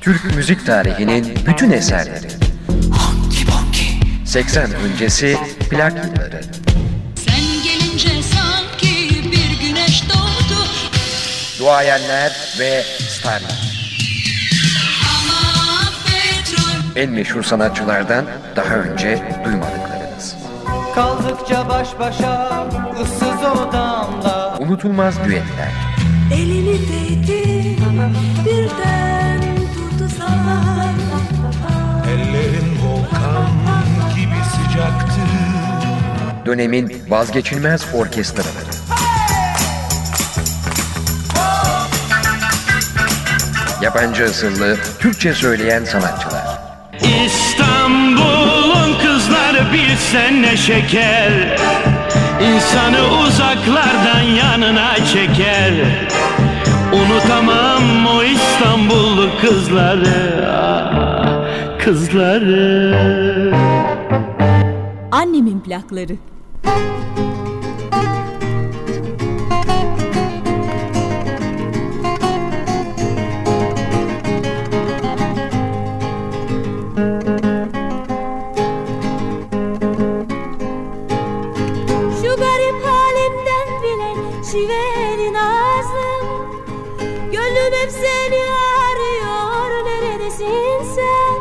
Türk müzik tarihinin bütün eserleri. 80 öncesi plak yılları. Sen gelince sanki bir güneş doğdu Duayenler ve starlar. Ama petrol En meşhur sanatçılardan daha önce duymadıklarınız. Kaldıkça baş başa ıssız odamda Unutulmaz düetler. Elini değdi birden Dönemin vazgeçilmez orkestraları. Yabancı asıllı Türkçe söyleyen sanatçılar. İstanbul'un kızları bilsen ne şeker İnsanı uzaklardan yanına çeker Unutamam o İstanbullu kızları ah, Kızları Annemin plakları. Şiveli nazım Gönlüm hep seni arıyor neredesin sen?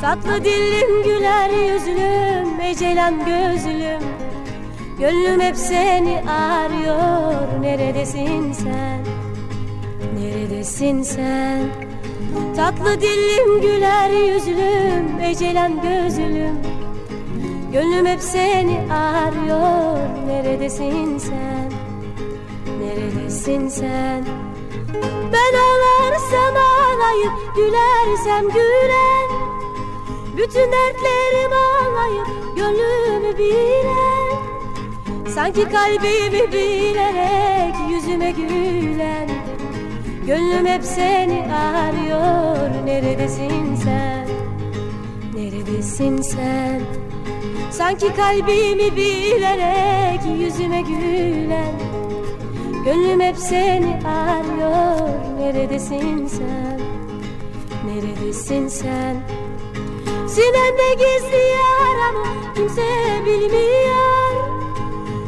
Tatlı dillim güler yüzlüm ecelen gözlüm Gönlüm hep seni arıyor. Neredesin sen? Neredesin sen? Tatlı dillim güler yüzlüm ecelen gözlüm. Gönlüm hep seni arıyor. Neredesin sen? Neredesin sen? Ben ağlarsam ağlayıp Gülersem gülen. Bütün dertlerim ağlayıp Gönlümü bilen Sanki kalbimi bilerek Yüzüme gülen Gönlüm hep seni arıyor. Neredesin sen? Neredesin sen? Sanki kalbimi bilerek yüzüme gülen Gönlüm hep seni arıyor. Neredesin sen? Neredesin sen? Sinemde gizli yaramı kimse bilmiyor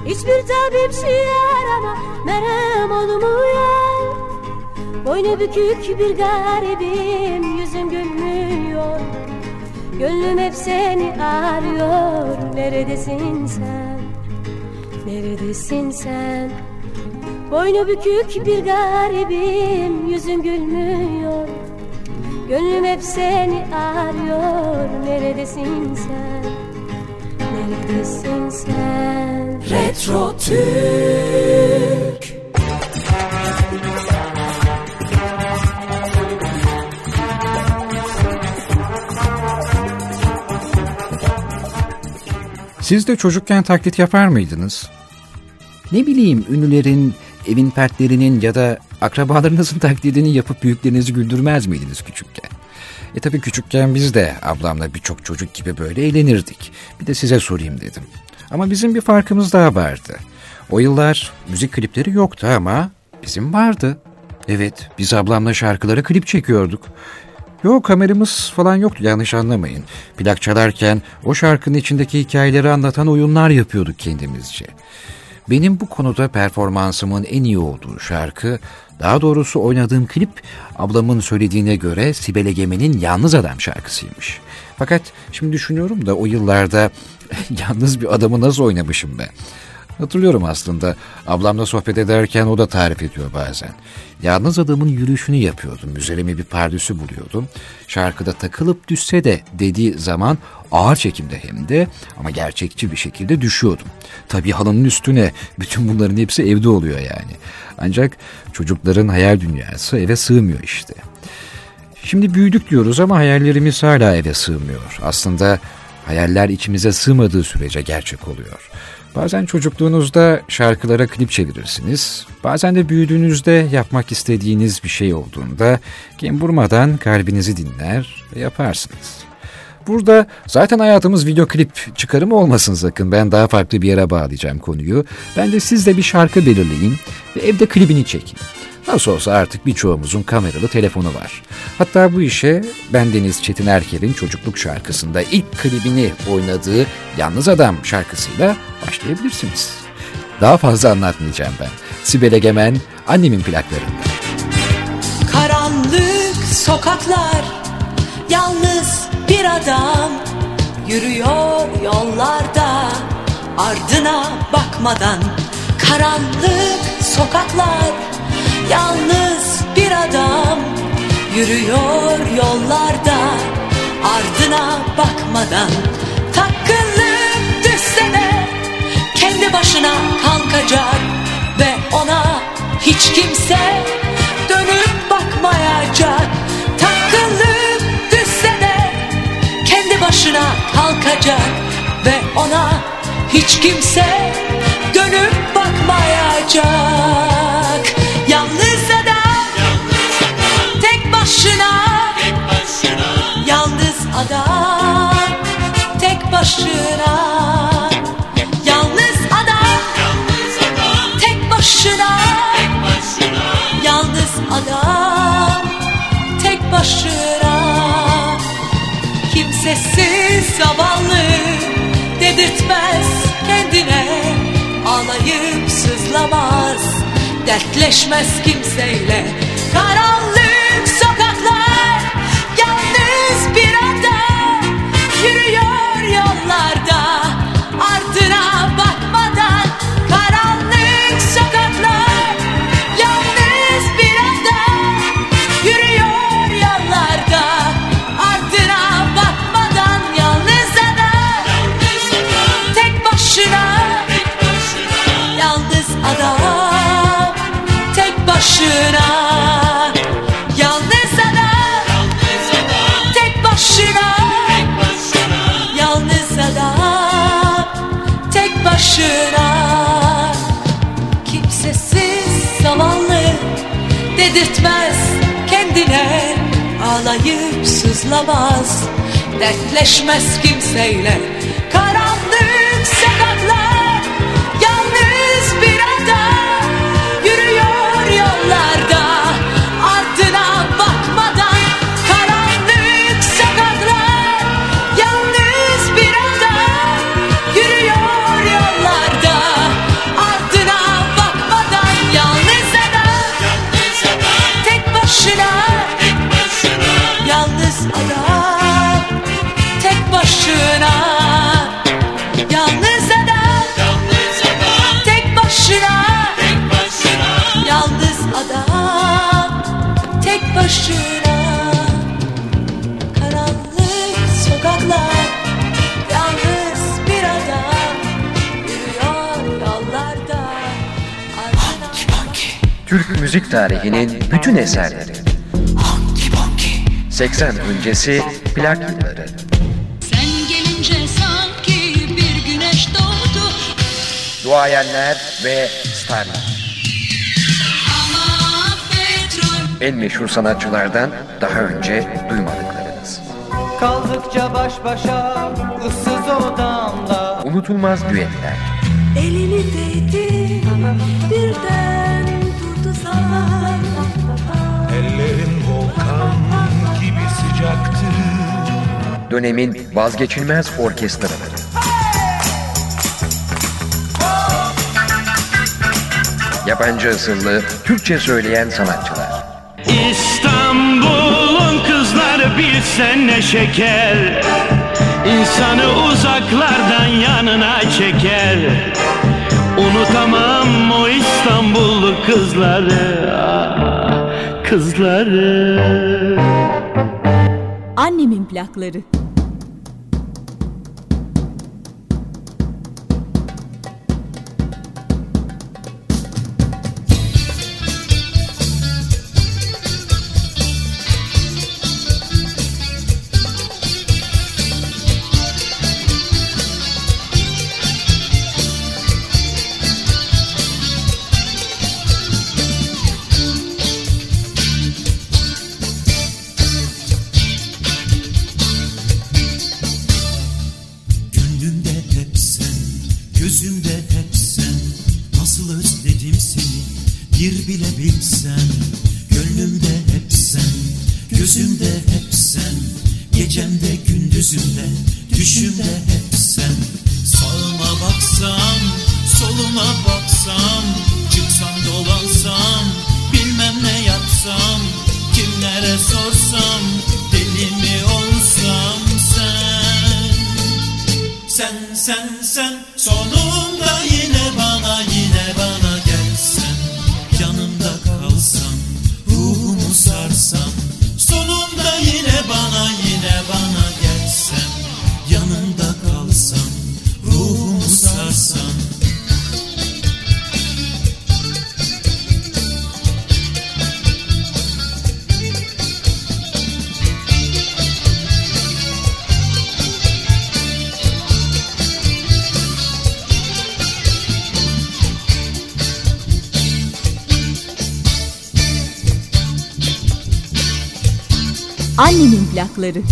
Hiçbir tabip şu yarama merhem olmuyor. Boynu bükük bir garibim yüzüm gülmüyor. Gönlüm hep seni arıyor. Neredesin sen? Neredesin sen? Boynu bükük bir garibim Yüzüm gülmüyor. Gönlüm hep seni arıyor. Neredesin sen Neredesin sen Retro Türk Siz de çocukken taklit yapar mıydınız? Ne bileyim ünlülerin, evin pertlerinin ya da akrabalarınızın taklidini yapıp büyüklerinizi güldürmez miydiniz küçükken? E tabi küçükken biz de ablamla birçok çocuk gibi böyle eğlenirdik. Bir de size sorayım dedim. Ama bizim bir farkımız daha vardı. O yıllar müzik klipleri yoktu ama bizim vardı. Evet, biz ablamla şarkılara klip çekiyorduk. Yok kameramız falan yoktu yanlış anlamayın. Plak çalarken o şarkının içindeki hikayeleri anlatan oyunlar yapıyorduk kendimizce. Benim bu konuda performansımın en iyi olduğu şarkı, daha doğrusu oynadığım klip ablamın söylediğine göre Sibel Egemen'in Yalnız Adam şarkısıymış. Fakat şimdi düşünüyorum da o yıllarda yalnız bir adamı nasıl oynamışım ben. Hatırlıyorum aslında. Ablamla sohbet ederken o da tarif ediyor bazen. Yalnız adamın yürüyüşünü yapıyordum. Üzerime bir pardüsü buluyordum. Şarkıda takılıp düşse de dediği zaman ağır çekimde hem de ama gerçekçi bir şekilde düşüyordum. Tabii halının üstüne bütün bunların hepsi evde oluyor yani. Ancak çocukların hayal dünyası eve sığmıyor işte. Şimdi büyüdük diyoruz ama hayallerimiz hala eve sığmıyor. Aslında hayaller içimize sığmadığı sürece gerçek oluyor. Bazen çocukluğunuzda şarkılara klip çevirirsiniz. Bazen de büyüdüğünüzde yapmak istediğiniz bir şey olduğunda gemburmadan kalbinizi dinler ve yaparsınız. Burada zaten hayatımız video klip çıkarımı olmasın sakın. Ben daha farklı bir yere bağlayacağım konuyu. Bence siz de bir şarkı belirleyin ve evde klibini çekin. Nasıl olsa artık birçoğumuzun kameralı telefonu var. Hatta bu işe bendeniz Çetin Erker'in çocukluk şarkısında ilk klibini oynadığı Yalnız Adam şarkısıyla başlayabilirsiniz. Daha fazla anlatmayacağım ben. Sibel Egemen, annemin plaklarında. Karanlık sokaklar Yalnız bir adam Yürüyor yollarda Ardına bakmadan Karanlık sokaklar Yalnız bir adam Yürüyor yollarda Ardına bakmadan Takılıp düşse de Kendi başına kalkacak Ve ona hiç kimse Dönüp bakmayacak. Takılıp düşse de Kendi başına kalkacak Ve ona hiç kimse Dönüp bakmayacak Kimsesiz zavallı Dedirtmez kendine Ağlayıp sızlamaz Dertleşmez kimseyle. Karanlık Ağlayıp sızlamaz Dertleşmez kimseyle müzik tarihinin bütün eserleri. 80 öncesi plak yılları. Sen gelince sanki bir güneş doğdu Duayenler ve starlar. En meşhur sanatçılardan daha önce duymadıklarınız. Kaldıkça baş başa ıssız odamda Unutulmaz düetler. Elini değdi birden Dönemin vazgeçilmez orkestraları. Yabancı asıllı Türkçe söyleyen sanatçılar. İstanbul'un kızları bilsen ne şeker İnsanı uzaklardan yanına çeker Unutamam o İstanbullu kızları Kızları Annemin plakları. you ahlakları.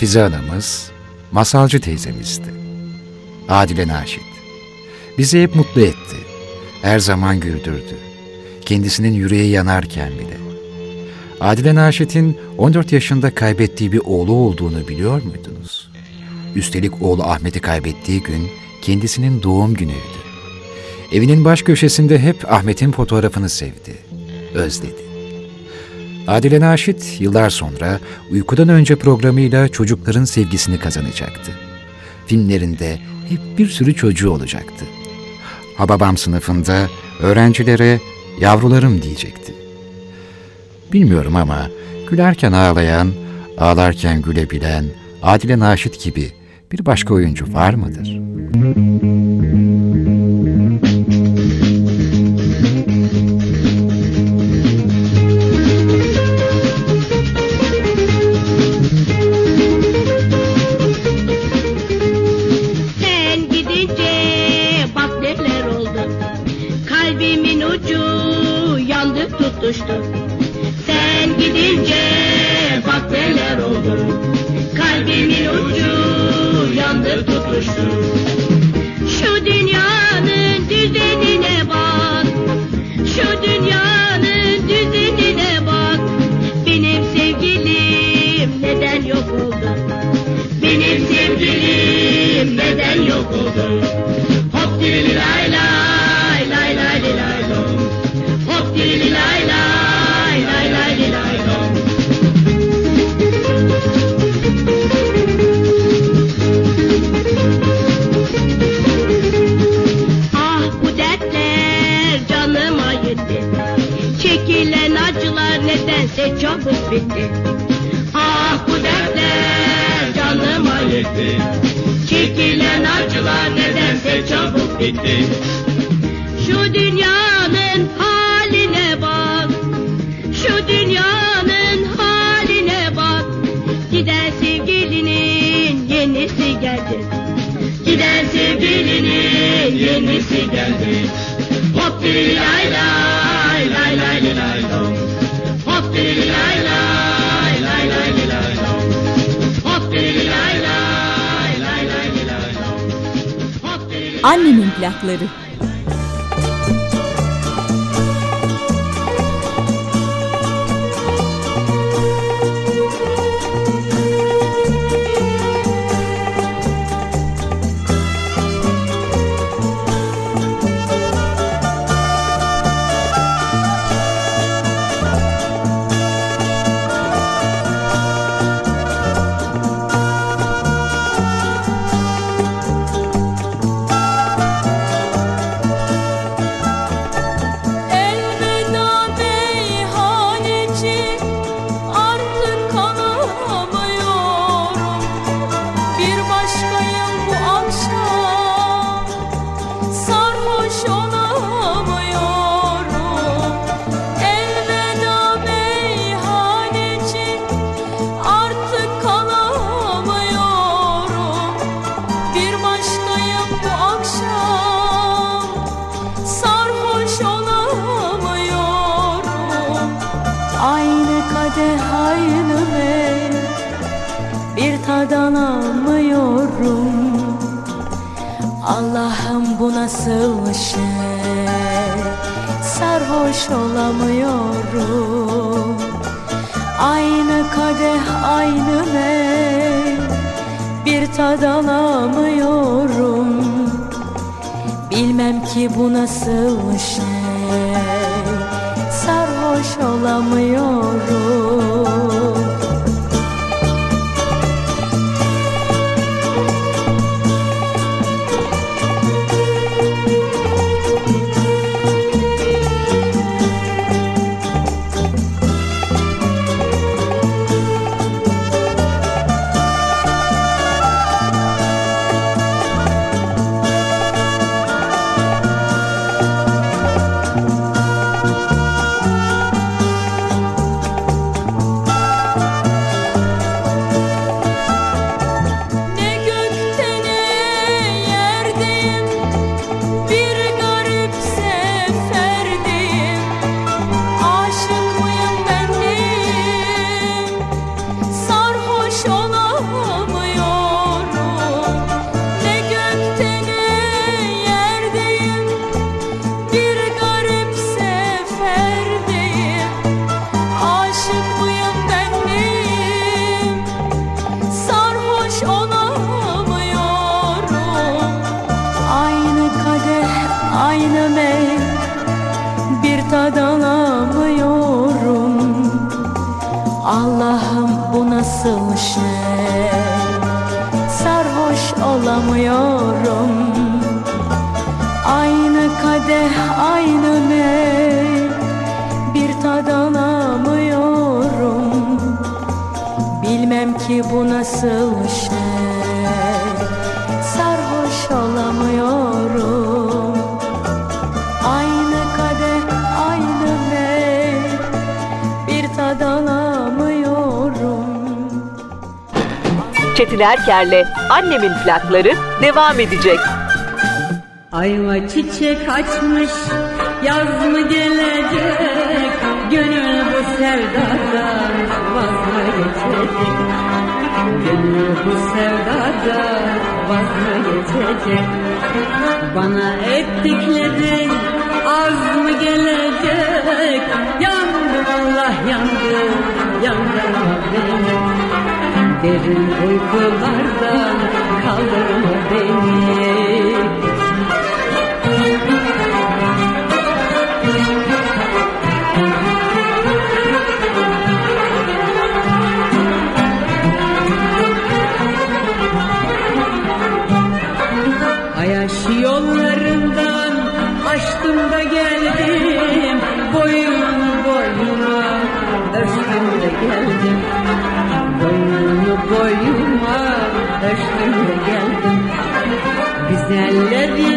Hafize anamız, masalcı teyzemizdi. Adile Naşit. Bizi hep mutlu etti. Her zaman güldürdü. Kendisinin yüreği yanarken bile. Adile Naşit'in 14 yaşında kaybettiği bir oğlu olduğunu biliyor muydunuz? Üstelik oğlu Ahmet'i kaybettiği gün kendisinin doğum günüydü. Evinin baş köşesinde hep Ahmet'in fotoğrafını sevdi, özledi. Adile Naşit yıllar sonra uykudan önce programıyla çocukların sevgisini kazanacaktı. Filmlerinde hep bir sürü çocuğu olacaktı. Hababam sınıfında öğrencilere yavrularım diyecekti. Bilmiyorum ama gülerken ağlayan, ağlarken gülebilen Adile Naşit gibi bir başka oyuncu var mıdır?'' Kalbimin ucu yandı nasıl şey Sarhoş olamıyorum. Aynı kadeh aynı ne Bir tad alamıyorum. Bilmem ki bu nasıl şey Sarhoş olamıyorum. Engin Erker'le Annemin Plakları devam edecek. Ayva çiçek açmış yaz mı gelecek. Gönül bu sevdadan vazgeçecek. Gönül bu sevdadan vazgeçecek. Bana ettiklerin az mı gelecek. Yandım Allah yandım yandım. beni Derin uykulardan kaldırma beni. Ayaş yollarından açtım da geldim Boyun boyuna ölçtüm de geldim boyuma ölçtüm geldim Güzelleri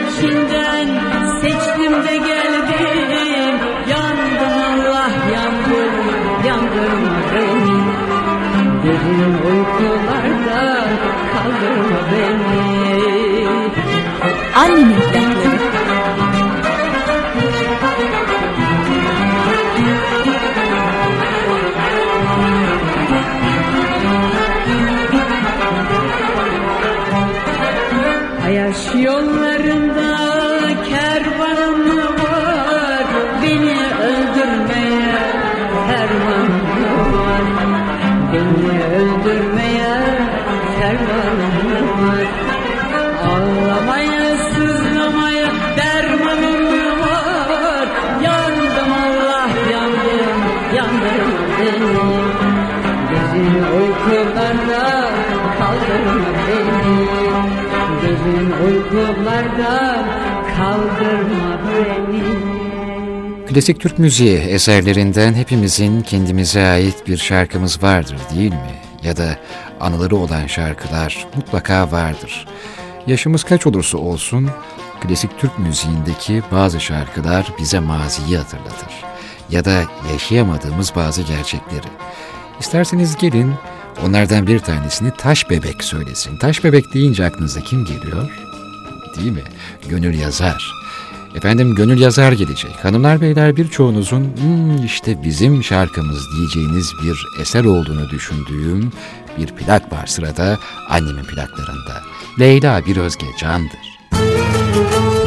yollarda kaldırma beni Klasik Türk müziği eserlerinden hepimizin kendimize ait bir şarkımız vardır değil mi? Ya da anıları olan şarkılar mutlaka vardır. Yaşımız kaç olursa olsun klasik Türk müziğindeki bazı şarkılar bize maziyi hatırlatır. Ya da yaşayamadığımız bazı gerçekleri. İsterseniz gelin onlardan bir tanesini Taş Bebek söylesin. Taş Bebek deyince aklınıza kim geliyor? Değil mi? Gönül yazar. Efendim gönül yazar gelecek. Hanımlar beyler birçoğunuzun hmm, işte bizim şarkımız diyeceğiniz bir eser olduğunu düşündüğüm bir plak var sırada annemin plaklarında. Leyla bir özge candır. Leyla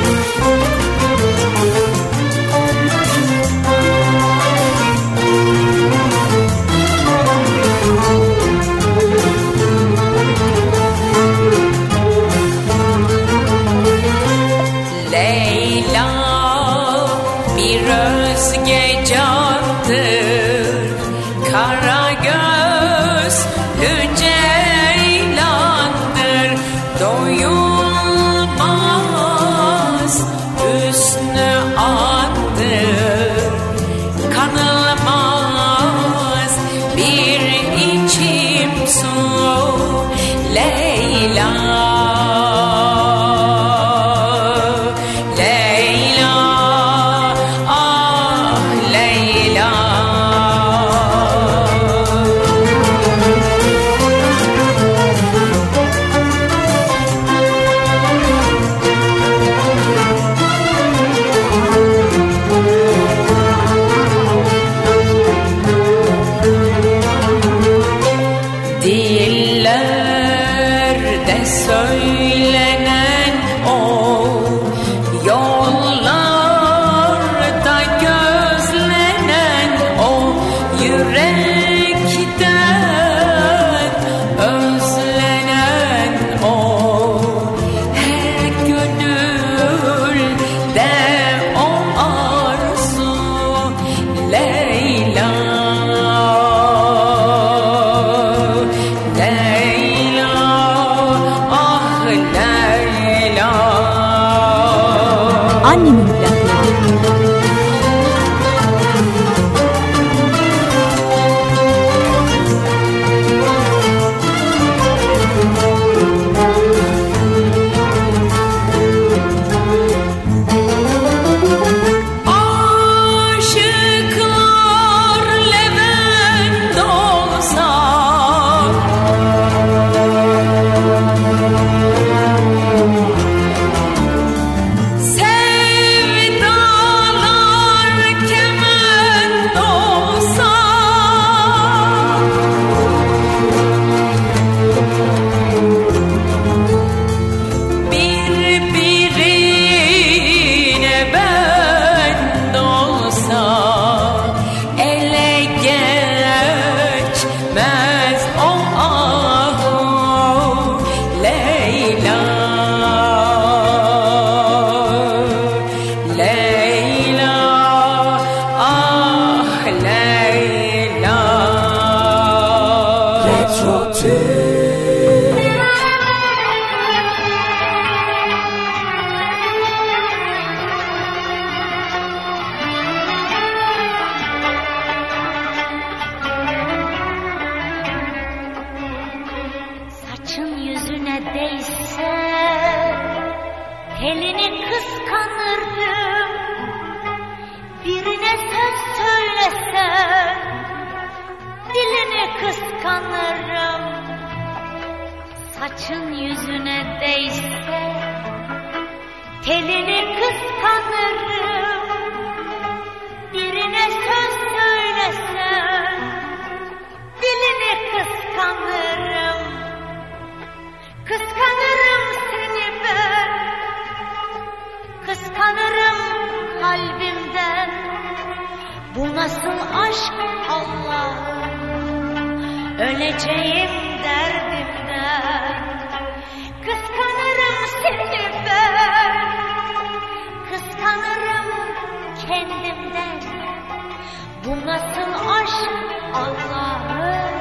Bu nasıl aşk Allah'ım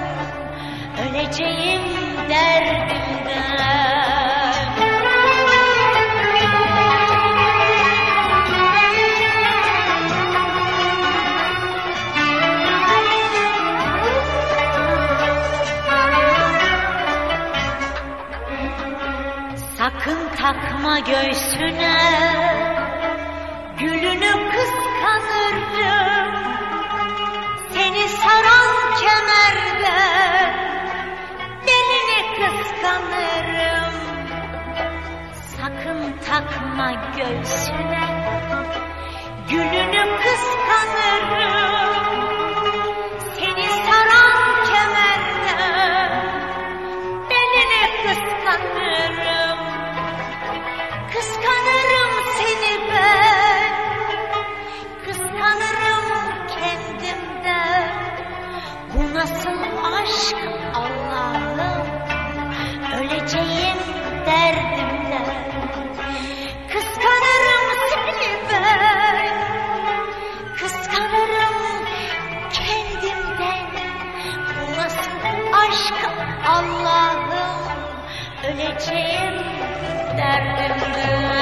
Öleceğim derdimden Sakın takma göğsüne. Belini kıskanırım. Sakın takma göğsüne. Gülünü kıskanırım derdimden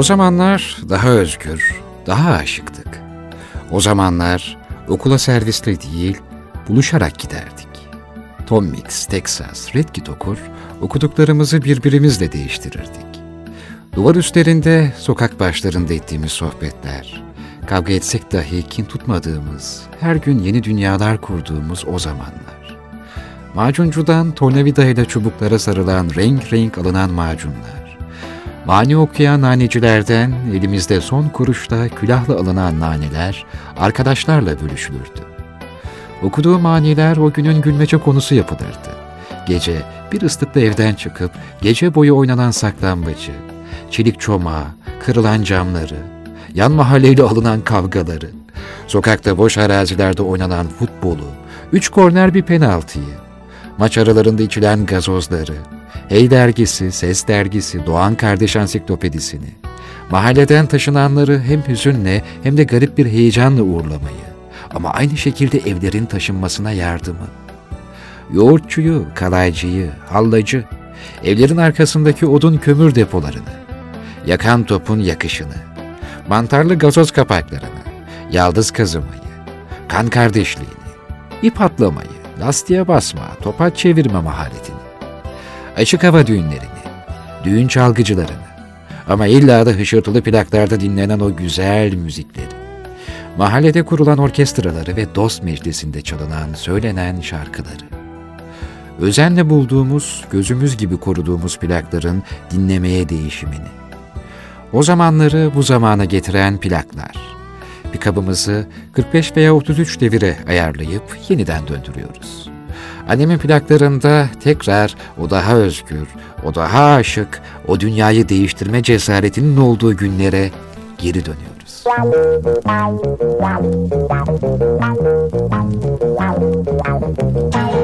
O zamanlar daha özgür, daha aşıktık. O zamanlar okula servisle değil, buluşarak giderdik. Tom Mix, Texas, Red Kit okur, okuduklarımızı birbirimizle değiştirirdik. Duvar üstlerinde, sokak başlarında ettiğimiz sohbetler, kavga etsek dahi kin tutmadığımız, her gün yeni dünyalar kurduğumuz o zamanlar. Macuncudan tornavida ile çubuklara sarılan renk renk alınan macunlar, Mani okuyan nanecilerden elimizde son kuruşta külahla alınan naneler arkadaşlarla bölüşülürdü. Okuduğu maniler o günün gülmece konusu yapılırdı. Gece bir ıslıkla evden çıkıp gece boyu oynanan saklambacı, çelik çomağı, kırılan camları, yan mahalleyle alınan kavgaları, sokakta boş arazilerde oynanan futbolu, üç korner bir penaltıyı, maç aralarında içilen gazozları, Hey dergisi, Ses dergisi, Doğan Kardeş Ansiklopedisini, mahalleden taşınanları hem hüzünle hem de garip bir heyecanla uğurlamayı ama aynı şekilde evlerin taşınmasına yardımı. Yoğurtçuyu, kalaycıyı, hallacı, evlerin arkasındaki odun kömür depolarını, yakan topun yakışını, mantarlı gazoz kapaklarını, yaldız kazımayı, kan kardeşliğini, ip atlamayı, lastiğe basma, topaç çevirme maharetini, açık hava düğünlerini, düğün çalgıcılarını. Ama illa da hışırtılı plaklarda dinlenen o güzel müzikleri, mahallede kurulan orkestraları ve dost meclisinde çalınan, söylenen şarkıları, özenle bulduğumuz, gözümüz gibi koruduğumuz plakların dinlemeye değişimini, o zamanları bu zamana getiren plaklar, bir kabımızı 45 veya 33 devire ayarlayıp yeniden döndürüyoruz. Annemin plaklarında tekrar o daha özgür, o daha aşık, o dünyayı değiştirme cesaretinin olduğu günlere geri dönüyoruz. Müzik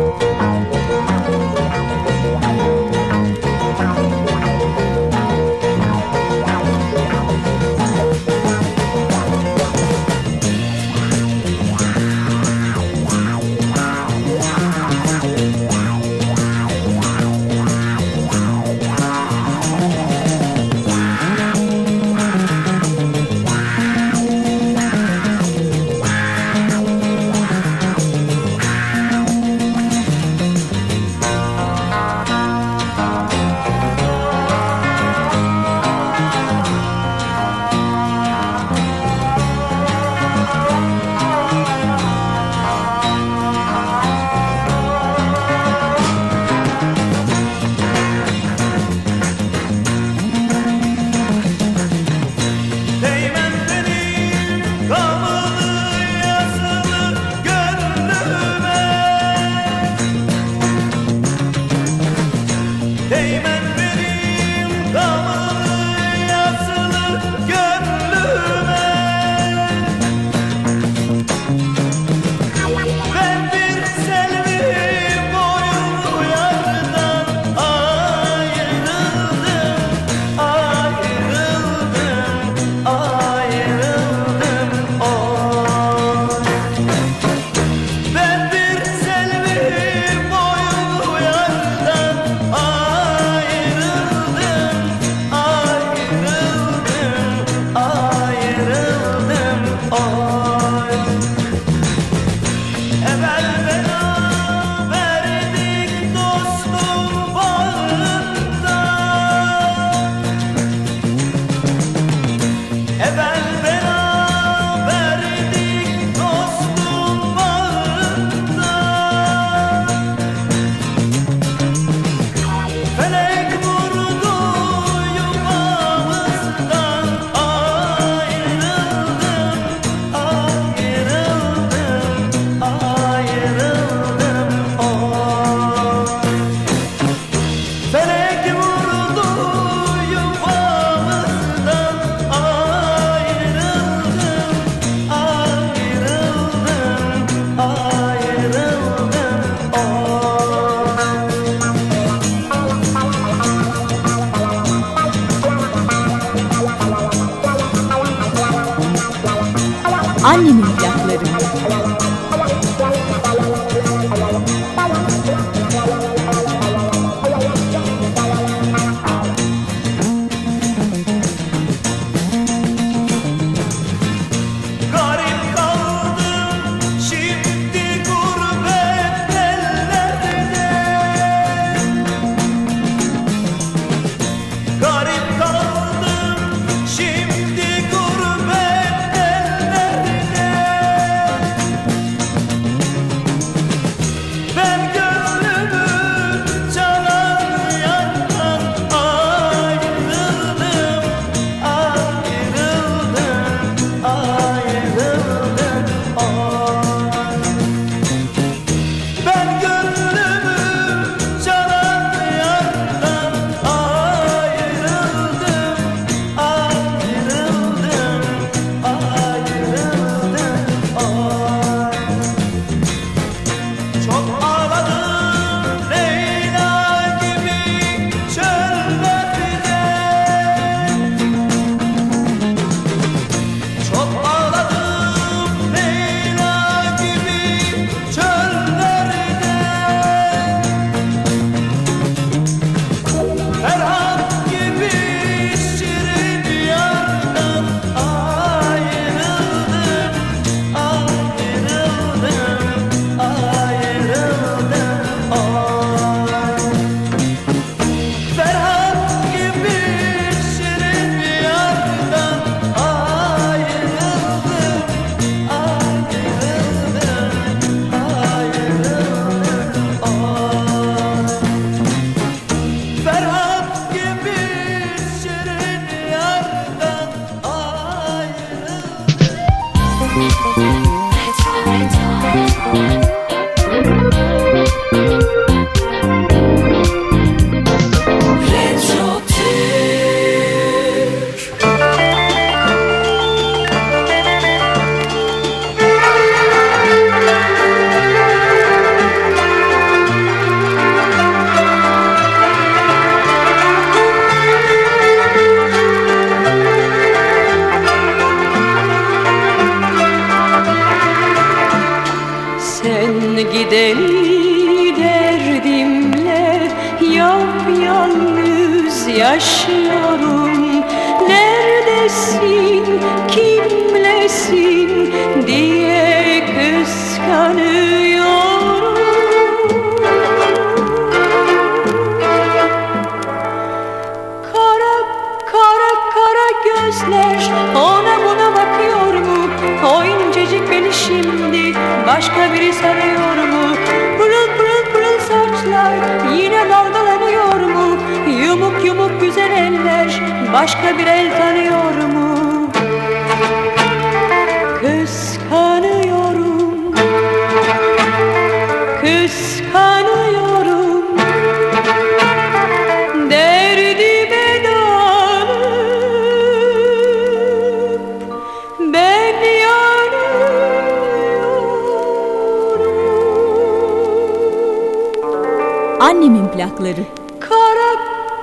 Plakları. Kara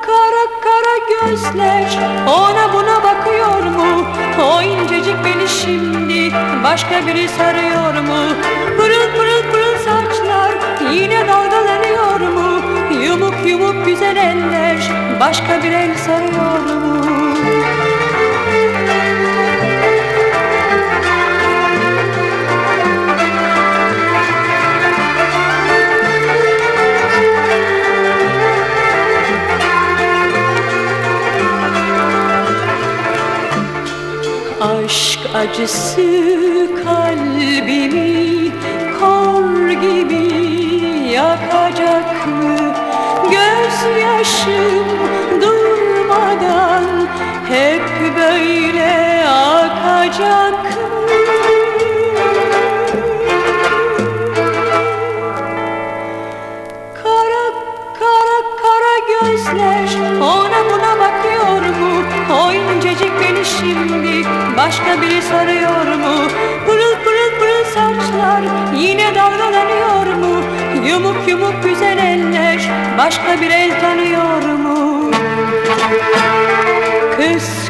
kara kara gözler ona buna bakıyor mu? O incecik beni şimdi başka biri sarıyor mu? Pırıl pırıl pırıl saçlar yine dalgalanıyor mu? Yumuk yumuk güzel eller başka bir el sarıyor mu? Aşk acısı kalbimi kor gibi yakacak mı? Gözyaşım durmadan hep böyle akacak mı? Başka biri sarıyor mu? Pırıl pırıl pırıl saçlar yine dalgalanıyor mu? Yumuk yumuk güzel eller başka bir el tanıyor mu? Kıskanıyorum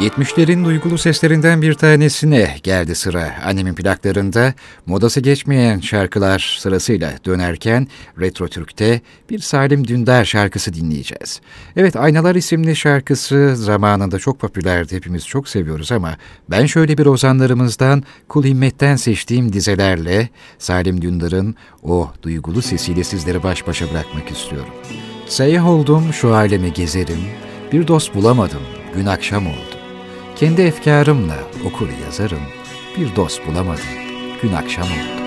70'lerin duygulu seslerinden bir tanesine geldi sıra. Annemin plaklarında modası geçmeyen şarkılar sırasıyla dönerken Retro Türk'te bir Salim Dündar şarkısı dinleyeceğiz. Evet Aynalar isimli şarkısı zamanında çok popülerdi. Hepimiz çok seviyoruz ama ben şöyle bir ozanlarımızdan Kul Himmet'ten seçtiğim dizelerle Salim Dündar'ın o duygulu sesiyle sizleri baş başa bırakmak istiyorum. Seyyah oldum şu alemi gezerim, bir dost bulamadım, gün akşam oldu. Kendi efkarımla okur yazarım, bir dost bulamadım, gün akşam oldu.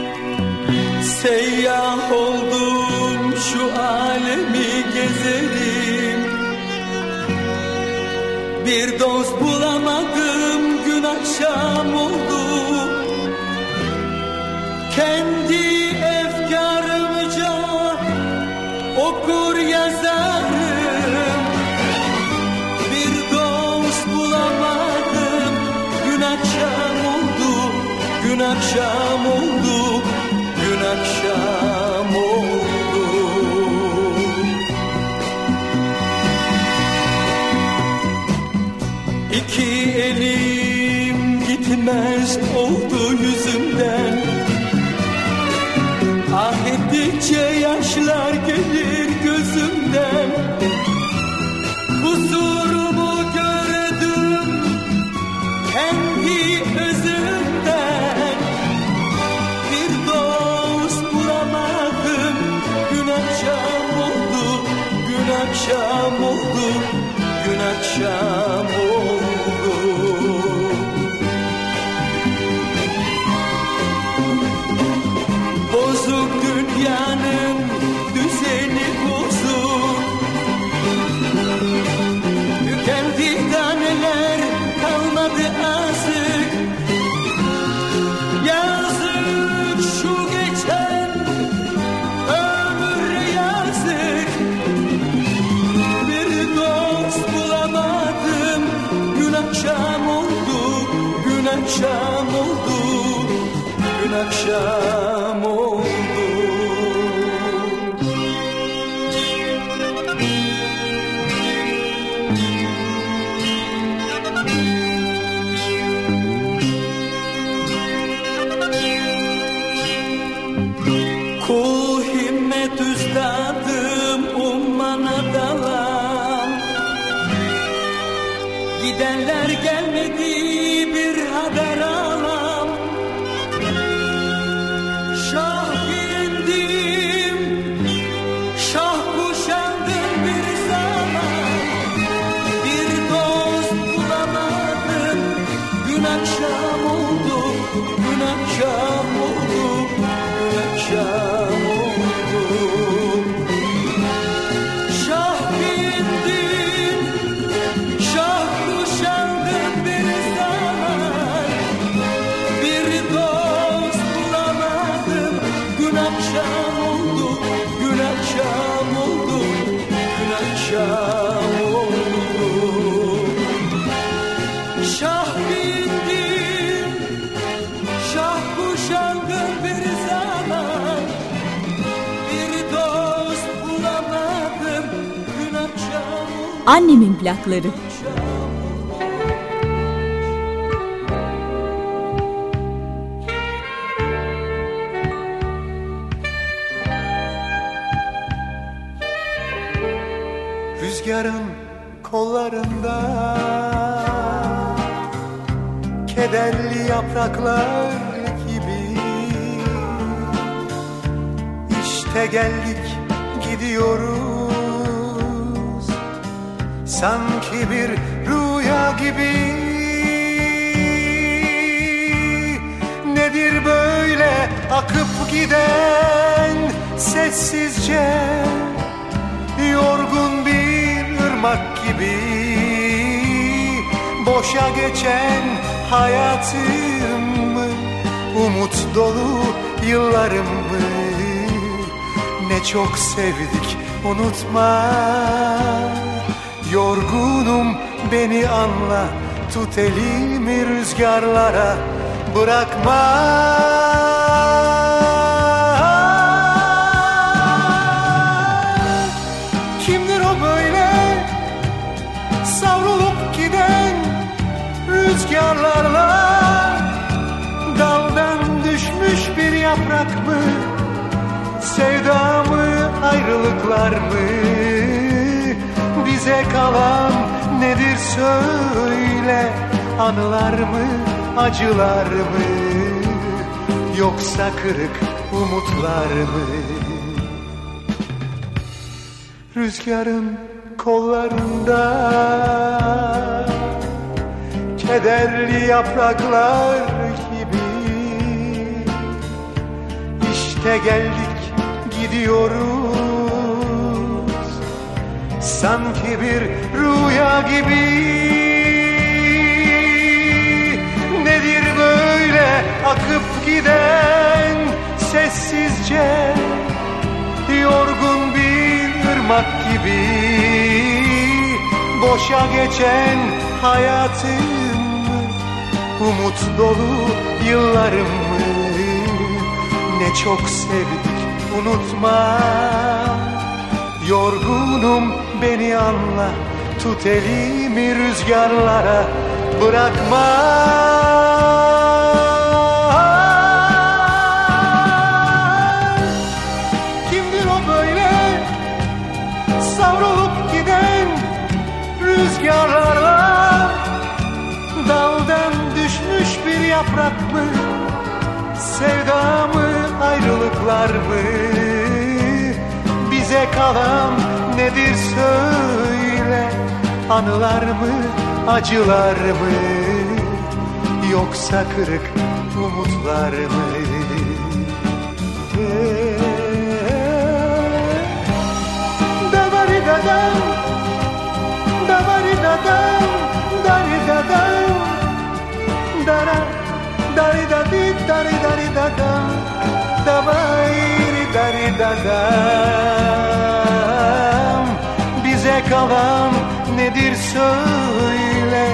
Seyyah oldum şu alemi gezerim. Bir dost bulamadım gün akşam oldu. Kendi efkarımca okur yazarım Gün akşam oldu gün akşam oldu. İki elim gitmez oldu yüzümden. Ah ettikçe yaşlar gelir gözümden gün Annemin plakları. Rüzgarın kollarında Kederli yapraklar gibi İşte geldik hayatımı Umut dolu yıllarımı Ne çok sevdik unutma. Yorgunum beni anla. Tut elimi rüzgarlara bırakma Kalan nedir söyle? Anılar mı acılar mı? Yoksa kırık umutlar mı? Rüzgarın kollarında Kederli yapraklar gibi İşte geldik gidiyoruz Sanki bir rüya gibi. Nedir böyle akıp giden sessizce? Yorgun bir ırmak gibi. Boşa geçen hayatımı Umut dolu yıllarımı Ne çok sevdik unutma. Yorgunum beni anla Tut elimi rüzgarlara bırakma. Kimdir o böyle savrulup giden rüzgarlarla? Daldan düşmüş bir yaprak mı Sevda mı ayrılıklar mı? Bize kalan nedir söyle Anılar mı acılar mı? Yoksa kırık umutlar mı? Davari dadam Davari dadam Dari dadam Dara Dari dadi Dari dari dadam Davari dari dadam Kalan nedir söyle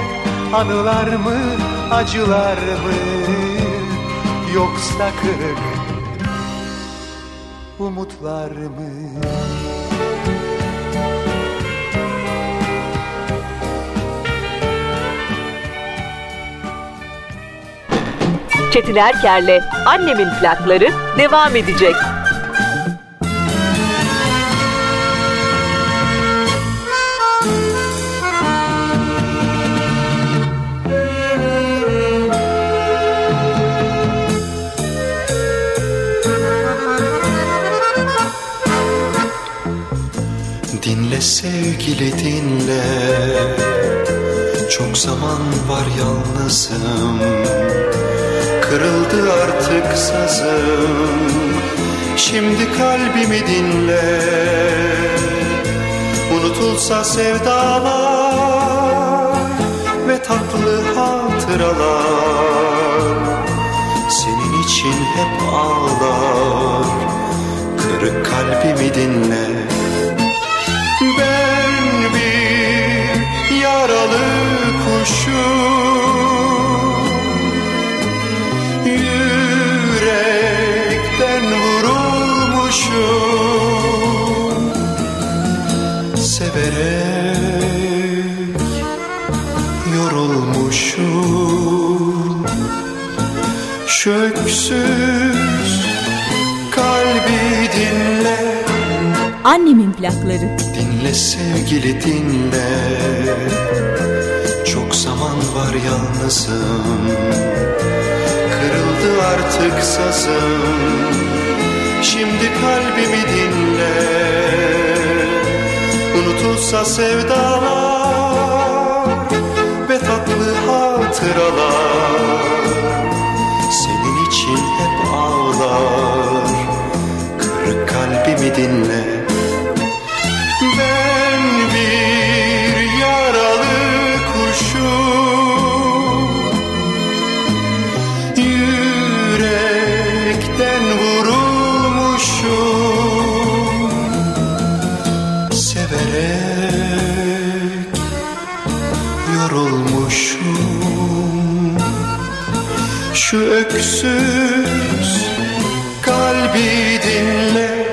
Anılar mı acılar mı Yoksa kırık umutlar mı Çetin Erker'le Annemin plakları devam edecek. Sevgili dinle. Çok zaman var yalnızım. Kırıldı artık sazım. Şimdi kalbimi dinle. Unutulsa sevdalar Ve tatlı hatıralar. Senin için hep ağlar. Kırık kalbimi dinle. Ben yaralı kuşum. Yürekten vurulmuşum. Severek yorulmuşum. Şu Annemin plakları. Dinle sevgili dinle. Çok zaman var yalnızım. Kırıldı artık sazım. Şimdi kalbimi dinle. Unutulsa sevdalar Ve tatlı hatıralar. Senin için hep ağlar. Kırık kalbimi dinle öksüz kalbi dinle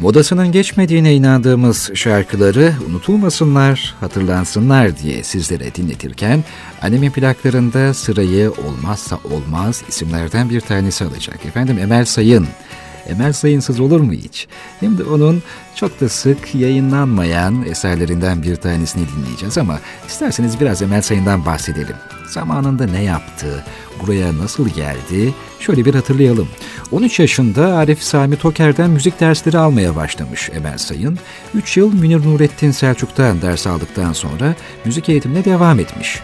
Modasının geçmediğine inandığımız şarkıları unutulmasınlar, hatırlansınlar diye sizlere dinletirken anime plaklarında sırayı olmazsa olmaz isimlerden bir tanesi alacak. Efendim Emel Sayın. Emel Sayınsız olur mu hiç? Hem de onun çok da sık yayınlanmayan eserlerinden bir tanesini dinleyeceğiz ama isterseniz biraz Emel Sayın'dan bahsedelim. Zamanında ne yaptı, buraya nasıl geldi şöyle bir hatırlayalım. 13 yaşında Arif Sami Toker'den müzik dersleri almaya başlamış Emel Sayın. 3 yıl Münir Nurettin Selçuk'tan ders aldıktan sonra müzik eğitimine devam etmiş.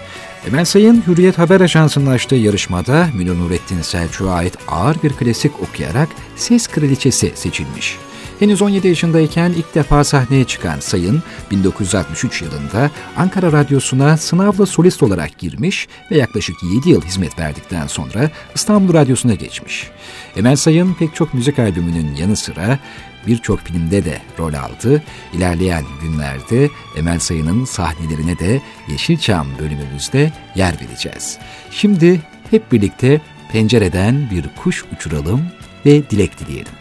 Emel Sayın Hürriyet Haber Ajansı'nın açtığı yarışmada Münir Nurettin Selçuk'a ait ağır bir klasik okuyarak Ses Kraliçesi seçilmiş. Henüz 17 yaşındayken ilk defa sahneye çıkan Sayın, 1963 yılında Ankara Radyosu'na sınavla solist olarak girmiş ve yaklaşık 7 yıl hizmet verdikten sonra İstanbul Radyosu'na geçmiş. Emel Sayın pek çok müzik albümünün yanı sıra birçok filmde de rol aldı. İlerleyen günlerde Emel Sayın'ın sahnelerine de Yeşilçam bölümümüzde yer vereceğiz. Şimdi hep birlikte pencereden bir kuş uçuralım ve dilek dileyelim.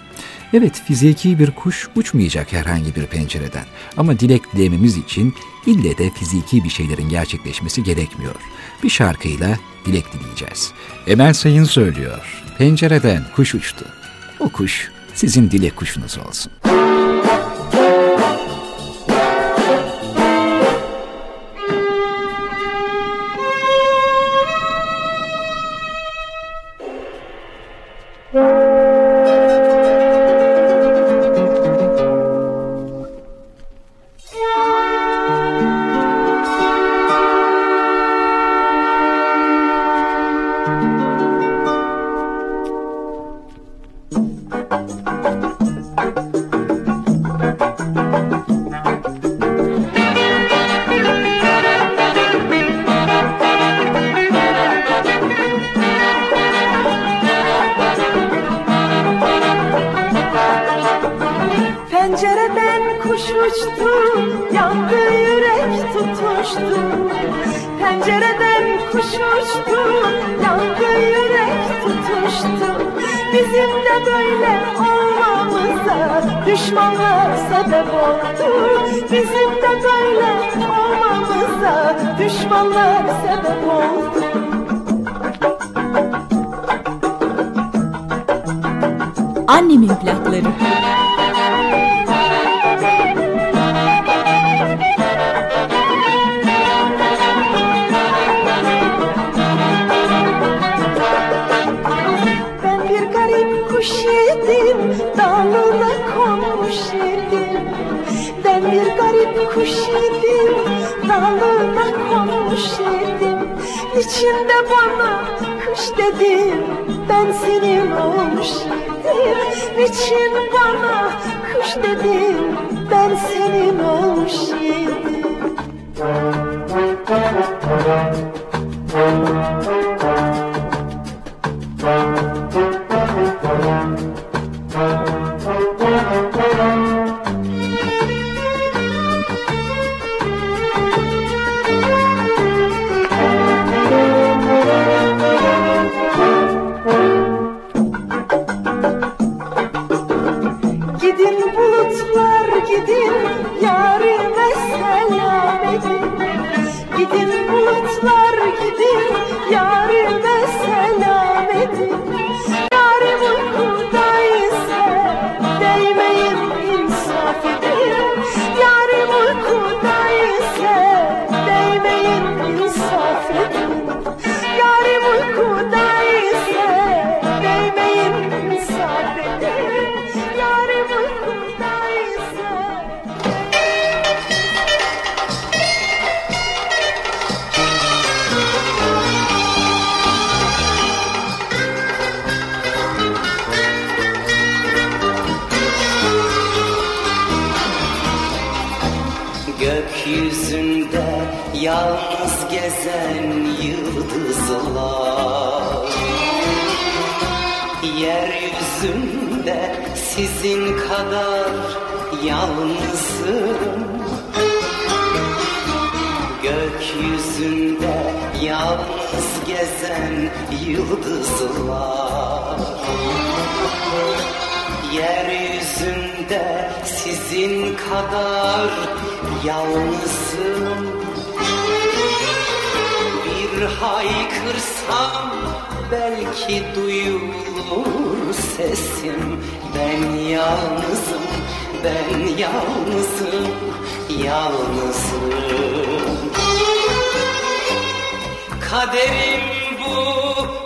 Evet fiziki bir kuş uçmayacak herhangi bir pencereden ama dilek dilememiz için ille de fiziki bir şeylerin gerçekleşmesi gerekmiyor. Bir şarkıyla dilek dileyeceğiz. Emel Sayın söylüyor. Pencereden kuş uçtu. O kuş sizin dilek kuşunuz olsun. Ben bir garip kuş idim Dalına konmuş idim İçinde bana kış dedim Ben senin olmuş idim Niçin bana kış dedim Ben senin olmuş idim yalnız gezen yıldızlar. Yeryüzünde sizin kadar yalnızım. Bir haykırsam belki duyulur sesim. Ben yalnızım, ben yalnızım, yalnızım Kaderim bu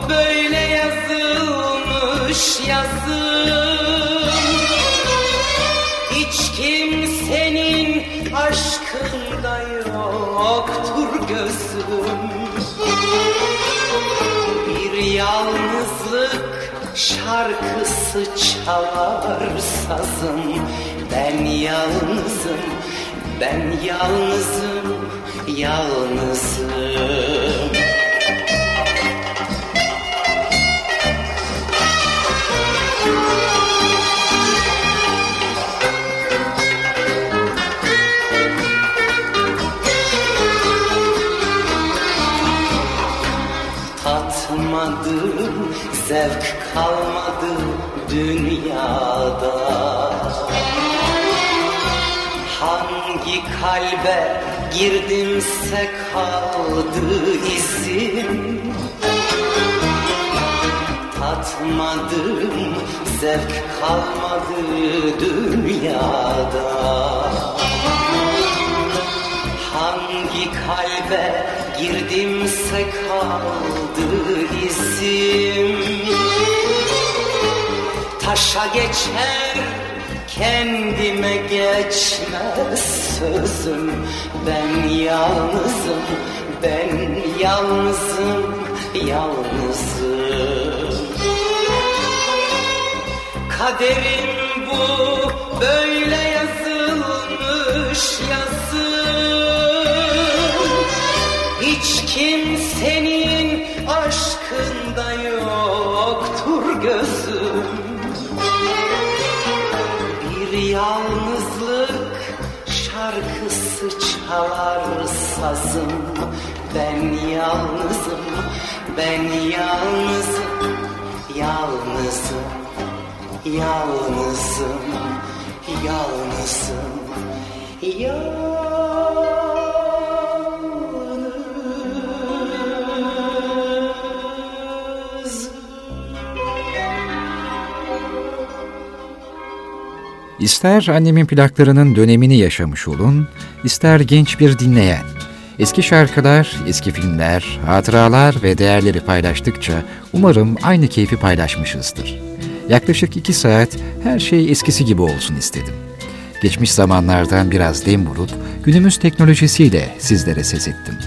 böyle yazılmış yazım. Hiç kimsenin aşkında yoktur gözüm. Bir yalnızlık şarkısı çalar sazım. Ben yalnızım, ben yalnızım, yalnızım Tatmadım, zevk kalmadı dünyada. Hangi kalbe girdimse kaldı izim. Tatmadım, zevk kalmadı dünyada Hangi kalbe girdimse kaldı izim Taşa geçer kendime geçmez sözüm. Ben yalnızım, ben yalnızım, yalnızım. Kaderim bu böyle yazılmış yazım kimsenin aşkında yoktur gözüm. Bir yalnızlık çalar sazım. Ben yalnızım, ben yalnızım Yalnızım, yalnızım, yalnızım. Yalnızım İster annemin plaklarının dönemini yaşamış olun, ister genç bir dinleyen. Eski şarkılar, eski filmler, hatıralar ve değerleri paylaştıkça umarım aynı keyfi paylaşmışızdır. Yaklaşık iki saat her şey eskisi gibi olsun istedim. Geçmiş zamanlardan biraz dem vurup günümüz teknolojisiyle sizlere ses ettim.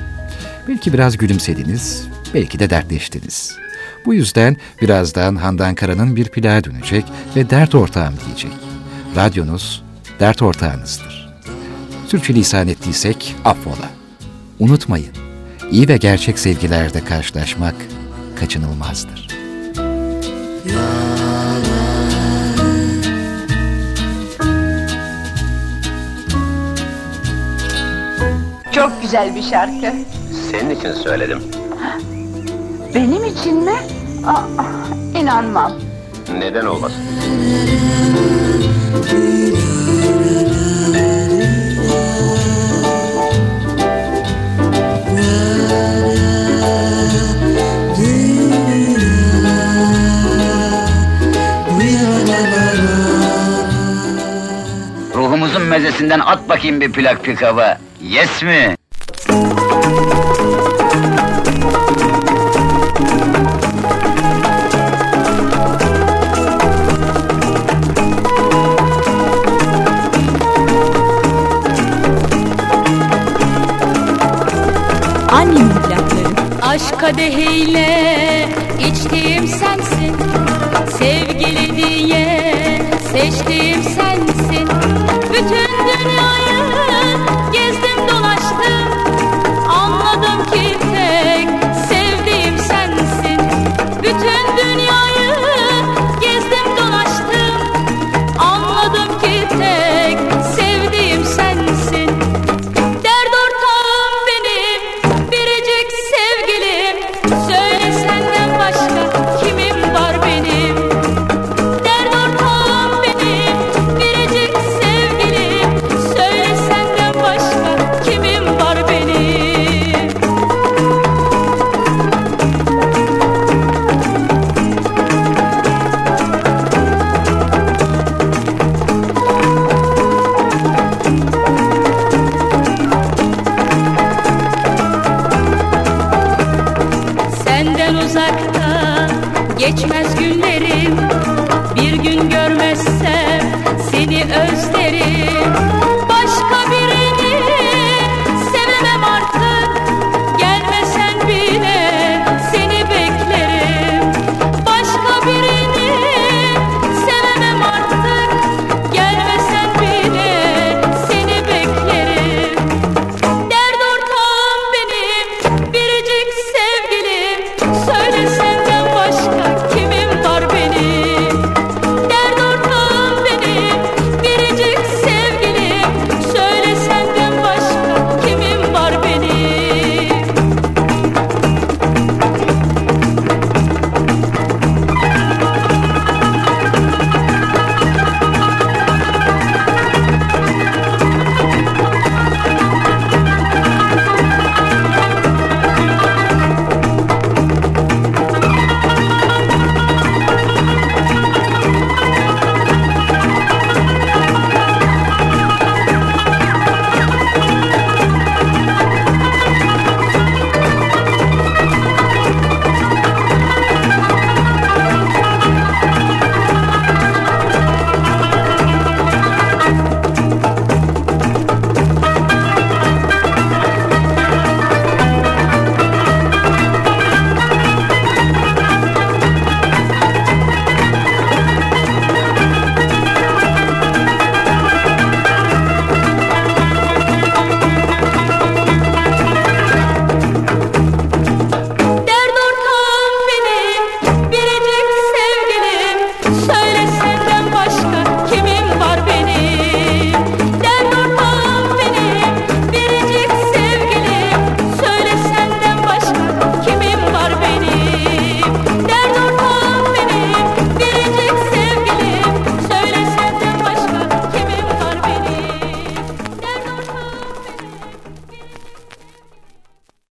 Belki biraz gülümsediniz, belki de dertleştiniz. Bu yüzden birazdan Handan Kara'nın bir plağa dönecek ve dert ortağım diyecek. Radyonuz dert ortağınızdır. Sürçülisan ettiysek affola. Unutmayın, iyi ve gerçek sevgilerde karşılaşmak kaçınılmazdır. Çok güzel bir şarkı. Senin için söyledim. Benim için mi? Aa, inanmam. Neden olmasın? Mezesinden at bakayım bir plak pikava. Yes mi?